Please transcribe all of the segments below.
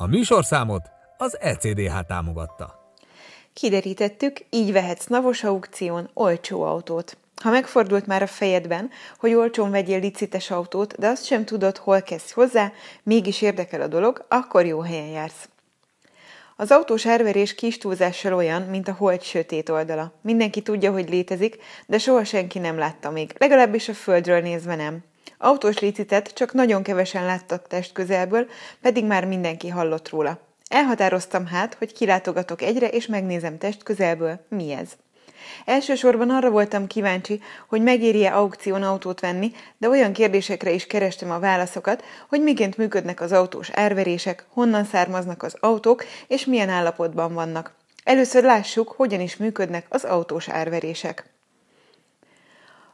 A műsorszámot az ECDH támogatta. Kiderítettük, így vehetsz navos aukción olcsó autót. Ha megfordult már a fejedben, hogy olcsón vegyél licites autót, de azt sem tudod, hol kezdj hozzá, mégis érdekel a dolog, akkor jó helyen jársz. Az autós árverés kis túlzással olyan, mint a hold sötét oldala. Mindenki tudja, hogy létezik, de soha senki nem látta még, legalábbis a földről nézve nem. Autós licitet csak nagyon kevesen láttak test közelből, pedig már mindenki hallott róla. Elhatároztam hát, hogy kilátogatok egyre, és megnézem test közelből, mi ez. Elsősorban arra voltam kíváncsi, hogy megéri-e aukción autót venni, de olyan kérdésekre is kerestem a válaszokat, hogy miként működnek az autós árverések, honnan származnak az autók, és milyen állapotban vannak. Először lássuk, hogyan is működnek az autós árverések.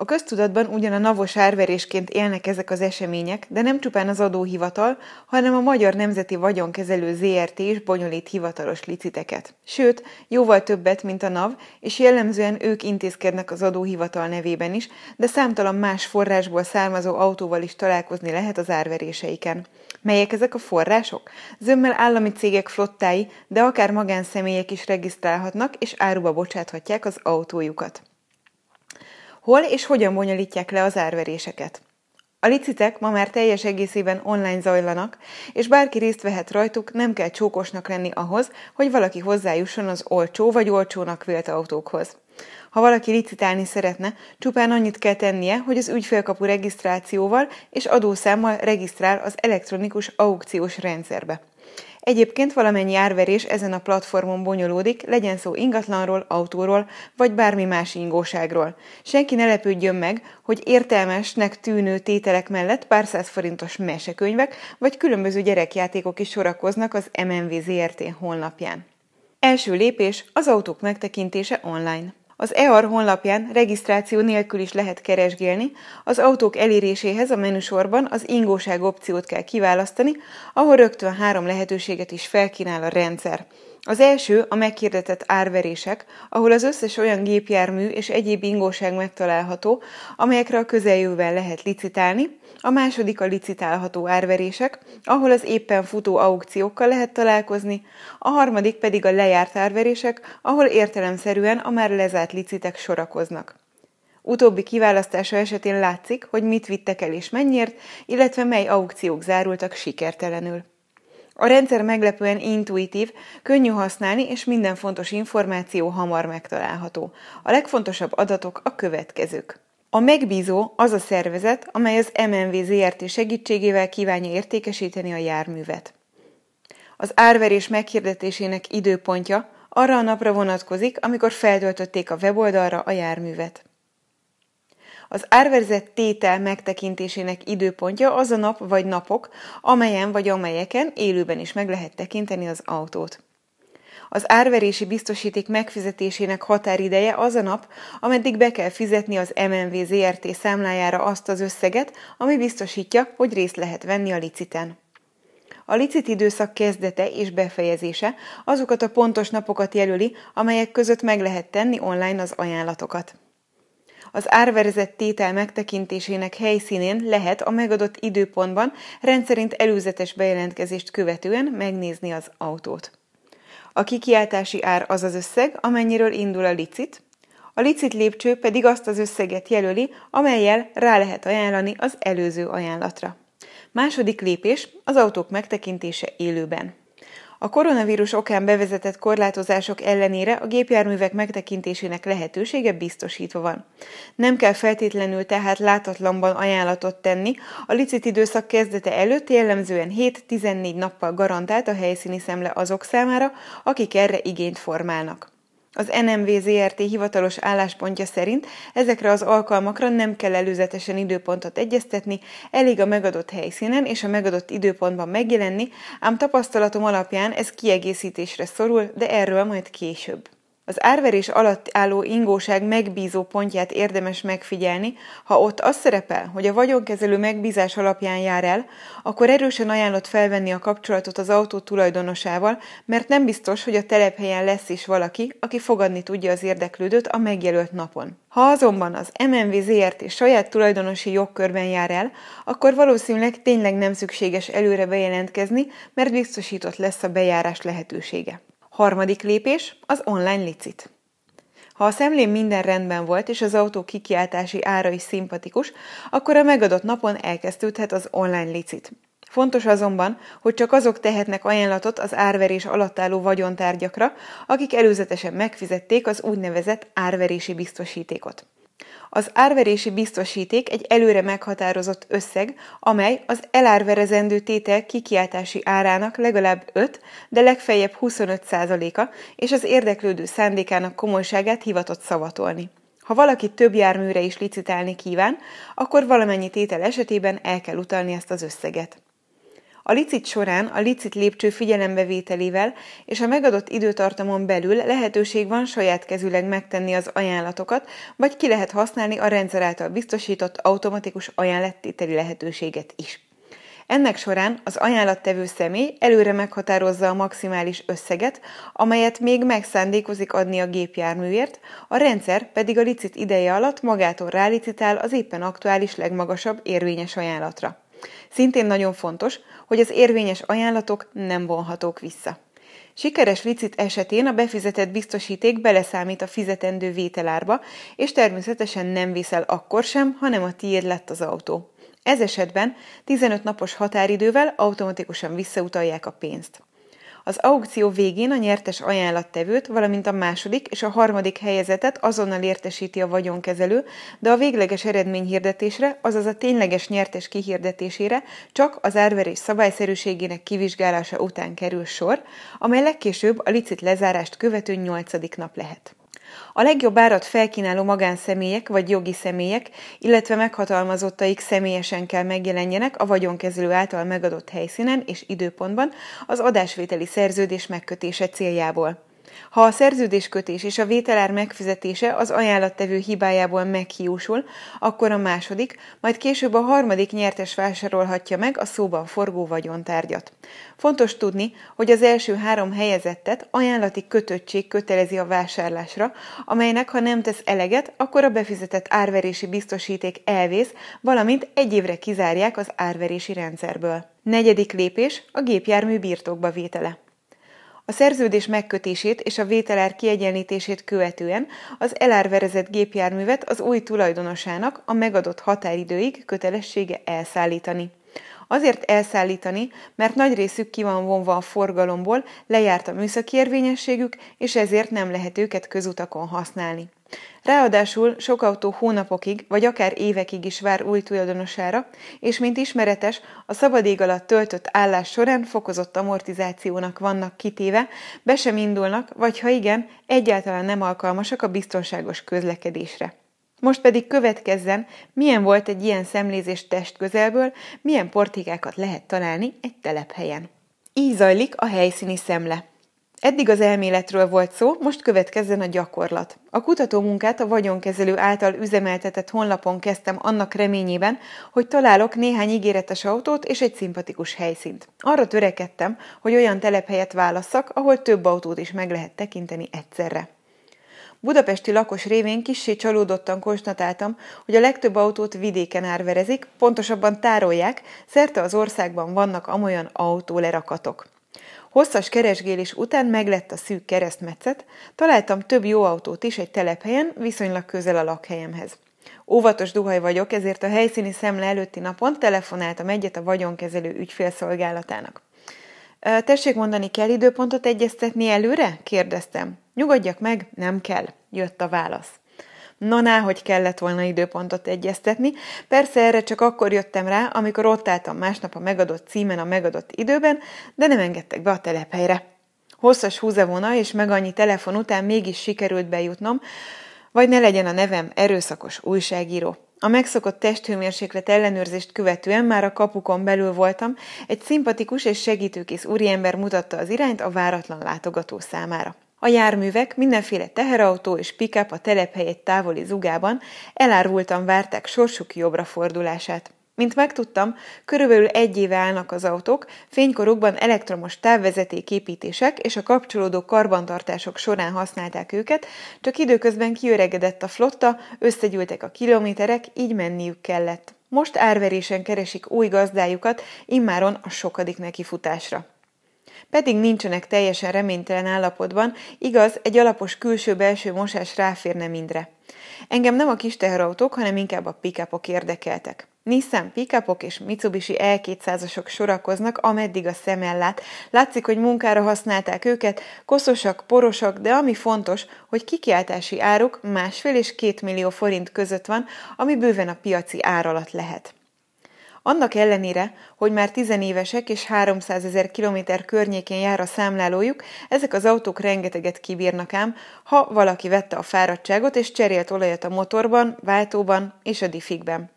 A köztudatban ugyan a navos árverésként élnek ezek az események, de nem csupán az adóhivatal, hanem a Magyar Nemzeti Vagyonkezelő ZRT is bonyolít hivatalos liciteket. Sőt, jóval többet, mint a NAV, és jellemzően ők intézkednek az adóhivatal nevében is, de számtalan más forrásból származó autóval is találkozni lehet az árveréseiken. Melyek ezek a források? Zömmel állami cégek flottái, de akár magánszemélyek is regisztrálhatnak és áruba bocsáthatják az autójukat. Hol és hogyan bonyolítják le az árveréseket? A licitek ma már teljes egészében online zajlanak, és bárki részt vehet rajtuk, nem kell csókosnak lenni ahhoz, hogy valaki hozzájusson az olcsó vagy olcsónak vélt autókhoz. Ha valaki licitálni szeretne, csupán annyit kell tennie, hogy az ügyfélkapu regisztrációval és adószámmal regisztrál az elektronikus aukciós rendszerbe. Egyébként valamennyi árverés ezen a platformon bonyolódik, legyen szó ingatlanról, autóról, vagy bármi más ingóságról. Senki ne lepődjön meg, hogy értelmesnek tűnő tételek mellett pár száz forintos mesekönyvek, vagy különböző gyerekjátékok is sorakoznak az MNV ZRT honlapján. Első lépés az autók megtekintése online. Az EAR honlapján regisztráció nélkül is lehet keresgélni, az autók eléréséhez a menüsorban az ingóság opciót kell kiválasztani, ahol rögtön három lehetőséget is felkínál a rendszer. Az első a meghirdetett árverések, ahol az összes olyan gépjármű és egyéb ingóság megtalálható, amelyekre a közeljövőben lehet licitálni, a második a licitálható árverések, ahol az éppen futó aukciókkal lehet találkozni, a harmadik pedig a lejárt árverések, ahol értelemszerűen a már lezárt licitek sorakoznak. Utóbbi kiválasztása esetén látszik, hogy mit vittek el és mennyiért, illetve mely aukciók zárultak sikertelenül. A rendszer meglepően intuitív, könnyű használni, és minden fontos információ hamar megtalálható. A legfontosabb adatok a következők. A megbízó az a szervezet, amely az MNV ZRT segítségével kívánja értékesíteni a járművet. Az árverés meghirdetésének időpontja arra a napra vonatkozik, amikor feltöltötték a weboldalra a járművet. Az árverzett tétel megtekintésének időpontja az a nap vagy napok, amelyen vagy amelyeken élőben is meg lehet tekinteni az autót. Az árverési biztosíték megfizetésének határideje az a nap, ameddig be kell fizetni az MNV ZRT számlájára azt az összeget, ami biztosítja, hogy részt lehet venni a liciten. A licit időszak kezdete és befejezése azokat a pontos napokat jelöli, amelyek között meg lehet tenni online az ajánlatokat. Az árverezett tétel megtekintésének helyszínén lehet a megadott időpontban rendszerint előzetes bejelentkezést követően megnézni az autót. A kikiáltási ár az az összeg, amennyiről indul a licit, a licit lépcső pedig azt az összeget jelöli, amelyel rá lehet ajánlani az előző ajánlatra. Második lépés az autók megtekintése élőben. A koronavírus okán bevezetett korlátozások ellenére a gépjárművek megtekintésének lehetősége biztosítva van. Nem kell feltétlenül tehát látatlanban ajánlatot tenni, a licit időszak kezdete előtt jellemzően 7-14 nappal garantált a helyszíni szemle azok számára, akik erre igényt formálnak. Az NMV ZRT hivatalos álláspontja szerint ezekre az alkalmakra nem kell előzetesen időpontot egyeztetni, elég a megadott helyszínen és a megadott időpontban megjelenni, ám tapasztalatom alapján ez kiegészítésre szorul, de erről majd később. Az árverés alatt álló ingóság megbízó pontját érdemes megfigyelni, ha ott az szerepel, hogy a vagyonkezelő megbízás alapján jár el, akkor erősen ajánlott felvenni a kapcsolatot az autó tulajdonosával, mert nem biztos, hogy a telephelyen lesz is valaki, aki fogadni tudja az érdeklődőt a megjelölt napon. Ha azonban az MNV ZRT saját tulajdonosi jogkörben jár el, akkor valószínűleg tényleg nem szükséges előre bejelentkezni, mert biztosított lesz a bejárás lehetősége. Harmadik lépés az online licit. Ha a szemlén minden rendben volt, és az autó kikiáltási ára is szimpatikus, akkor a megadott napon elkezdődhet az online licit. Fontos azonban, hogy csak azok tehetnek ajánlatot az árverés alatt álló vagyontárgyakra, akik előzetesen megfizették az úgynevezett árverési biztosítékot. Az árverési biztosíték egy előre meghatározott összeg, amely az elárverezendő tétel kikiáltási árának legalább 5, de legfeljebb 25%-a, és az érdeklődő szándékának komolyságát hivatott szavatolni. Ha valaki több járműre is licitálni kíván, akkor valamennyi tétel esetében el kell utalni ezt az összeget. A licit során a licit lépcső figyelembevételével és a megadott időtartamon belül lehetőség van saját kezüleg megtenni az ajánlatokat, vagy ki lehet használni a rendszer által biztosított automatikus ajánlattételi lehetőséget is. Ennek során az ajánlattevő személy előre meghatározza a maximális összeget, amelyet még megszándékozik adni a gépjárműért, a rendszer pedig a licit ideje alatt magától rálicitál az éppen aktuális legmagasabb érvényes ajánlatra. Szintén nagyon fontos, hogy az érvényes ajánlatok nem vonhatók vissza. Sikeres licit esetén a befizetett biztosíték beleszámít a fizetendő vételárba, és természetesen nem viszel akkor sem, hanem a tiéd lett az autó. Ez esetben 15 napos határidővel automatikusan visszautalják a pénzt. Az aukció végén a nyertes ajánlattevőt, valamint a második és a harmadik helyezetet azonnal értesíti a vagyonkezelő, de a végleges eredményhirdetésre, azaz a tényleges nyertes kihirdetésére csak az árverés szabályszerűségének kivizsgálása után kerül sor, amely legkésőbb a licit lezárást követő nyolcadik nap lehet. A legjobb árat felkínáló magánszemélyek vagy jogi személyek, illetve meghatalmazottaik személyesen kell megjelenjenek a vagyonkezelő által megadott helyszínen és időpontban az adásvételi szerződés megkötése céljából. Ha a szerződéskötés és a vételár megfizetése az ajánlattevő hibájából meghiúsul, akkor a második, majd később a harmadik nyertes vásárolhatja meg a szóban forgó vagyontárgyat. Fontos tudni, hogy az első három helyezettet ajánlati kötöttség kötelezi a vásárlásra, amelynek ha nem tesz eleget, akkor a befizetett árverési biztosíték elvész, valamint egy évre kizárják az árverési rendszerből. Negyedik lépés a gépjármű birtokba vétele. A szerződés megkötését és a vételár kiegyenlítését követően az elárverezett gépjárművet az új tulajdonosának a megadott határidőig kötelessége elszállítani. Azért elszállítani, mert nagy részük ki van vonva a forgalomból, lejárt a műszaki érvényességük, és ezért nem lehet őket közutakon használni. Ráadásul sok autó hónapokig, vagy akár évekig is vár új tulajdonosára, és mint ismeretes, a szabad ég alatt töltött állás során fokozott amortizációnak vannak kitéve, be sem indulnak, vagy ha igen, egyáltalán nem alkalmasak a biztonságos közlekedésre. Most pedig következzen, milyen volt egy ilyen szemlézés testközelből, milyen portikákat lehet találni egy telephelyen. Így zajlik a helyszíni szemle. Eddig az elméletről volt szó, most következzen a gyakorlat. A kutatómunkát a vagyonkezelő által üzemeltetett honlapon kezdtem annak reményében, hogy találok néhány ígéretes autót és egy szimpatikus helyszínt. Arra törekedtem, hogy olyan telephelyet válasszak, ahol több autót is meg lehet tekinteni egyszerre. Budapesti lakos révén kissé csalódottan konstatáltam, hogy a legtöbb autót vidéken árverezik, pontosabban tárolják, szerte az országban vannak amolyan autólerakatok. Hosszas keresgélés után meglett a szűk keresztmetszet, találtam több jó autót is egy telephelyen, viszonylag közel a lakhelyemhez. Óvatos duhaj vagyok, ezért a helyszíni szemle előtti napon telefonáltam egyet a vagyonkezelő ügyfélszolgálatának. Tessék mondani, kell időpontot egyeztetni előre? kérdeztem. Nyugodjak meg, nem kell, jött a válasz. Na, hogy kellett volna időpontot egyeztetni. Persze erre csak akkor jöttem rá, amikor ott álltam másnap a megadott címen a megadott időben, de nem engedtek be a telephelyre. Hosszas húzavona és meg annyi telefon után mégis sikerült bejutnom, vagy ne legyen a nevem erőszakos újságíró. A megszokott testhőmérséklet ellenőrzést követően már a kapukon belül voltam, egy szimpatikus és segítőkész úriember mutatta az irányt a váratlan látogató számára. A járművek, mindenféle teherautó és pickup a telephely távoli zugában elárultan várták sorsuk jobbra fordulását. Mint megtudtam, körülbelül egy éve állnak az autók, fénykorukban elektromos távvezetéképítések és a kapcsolódó karbantartások során használták őket, csak időközben kiöregedett a flotta, összegyűltek a kilométerek, így menniük kellett. Most árverésen keresik új gazdájukat, immáron a sokadik nekifutásra pedig nincsenek teljesen reménytelen állapotban, igaz, egy alapos külső-belső mosás ráférne mindre. Engem nem a kis teherautók, hanem inkább a pickupok érdekeltek. Nissan pickupok és Mitsubishi L200-asok sorakoznak, ameddig a szem ellát. Látszik, hogy munkára használták őket, koszosak, porosak, de ami fontos, hogy kikiáltási áruk másfél és két millió forint között van, ami bőven a piaci ár alatt lehet. Annak ellenére, hogy már tizenévesek és 300 ezer kilométer környékén jár a számlálójuk, ezek az autók rengeteget kibírnak ám, ha valaki vette a fáradtságot és cserélt olajat a motorban, váltóban és a diffikben.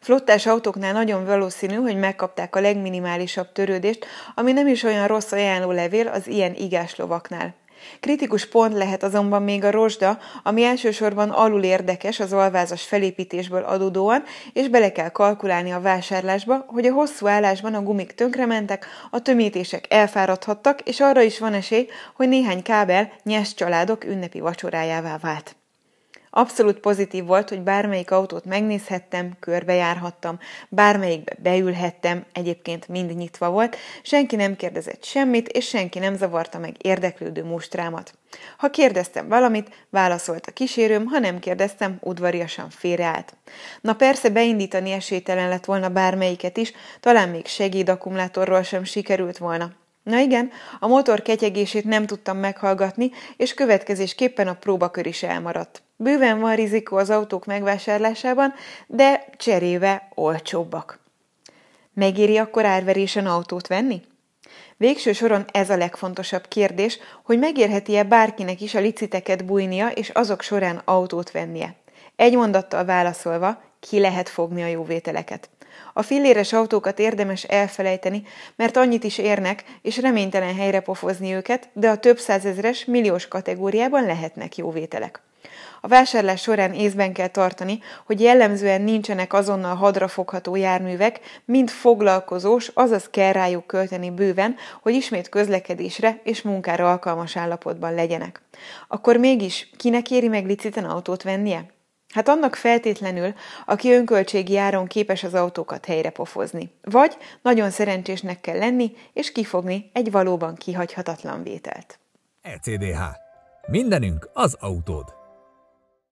Flottás autóknál nagyon valószínű, hogy megkapták a legminimálisabb törődést, ami nem is olyan rossz ajánló levél az ilyen igás lovaknál. Kritikus pont lehet azonban még a rozsda, ami elsősorban alul érdekes az alvázas felépítésből adódóan, és bele kell kalkulálni a vásárlásba, hogy a hosszú állásban a gumik tönkrementek, a tömítések elfáradhattak, és arra is van esély, hogy néhány kábel nyers családok ünnepi vacsorájává vált. Abszolút pozitív volt, hogy bármelyik autót megnézhettem, körbejárhattam, bármelyikbe beülhettem, egyébként mind nyitva volt, senki nem kérdezett semmit, és senki nem zavarta meg érdeklődő mustrámat. Ha kérdeztem valamit, válaszolt a kísérőm, ha nem kérdeztem, udvariasan félreállt. Na persze beindítani esélytelen lett volna bármelyiket is, talán még segédakkumulátorról sem sikerült volna. Na igen, a motor ketyegését nem tudtam meghallgatni, és következésképpen a próbakör is elmaradt. Bőven van rizikó az autók megvásárlásában, de cserébe olcsóbbak. Megéri akkor árverésen autót venni? Végső soron ez a legfontosabb kérdés, hogy megérheti-e bárkinek is a liciteket bújnia és azok során autót vennie. Egy mondattal válaszolva, ki lehet fogni a jóvételeket. A filléres autókat érdemes elfelejteni, mert annyit is érnek, és reménytelen helyre pofozni őket, de a több százezres, milliós kategóriában lehetnek jóvételek. A vásárlás során észben kell tartani, hogy jellemzően nincsenek azonnal hadrafogható járművek, mind foglalkozós, azaz kell rájuk költeni bőven, hogy ismét közlekedésre és munkára alkalmas állapotban legyenek. Akkor mégis kinek éri meg liciten autót vennie? Hát annak feltétlenül, aki önköltségi áron képes az autókat helyre pofozni. Vagy nagyon szerencsésnek kell lenni, és kifogni egy valóban kihagyhatatlan vételt. ECDH. Mindenünk az autód.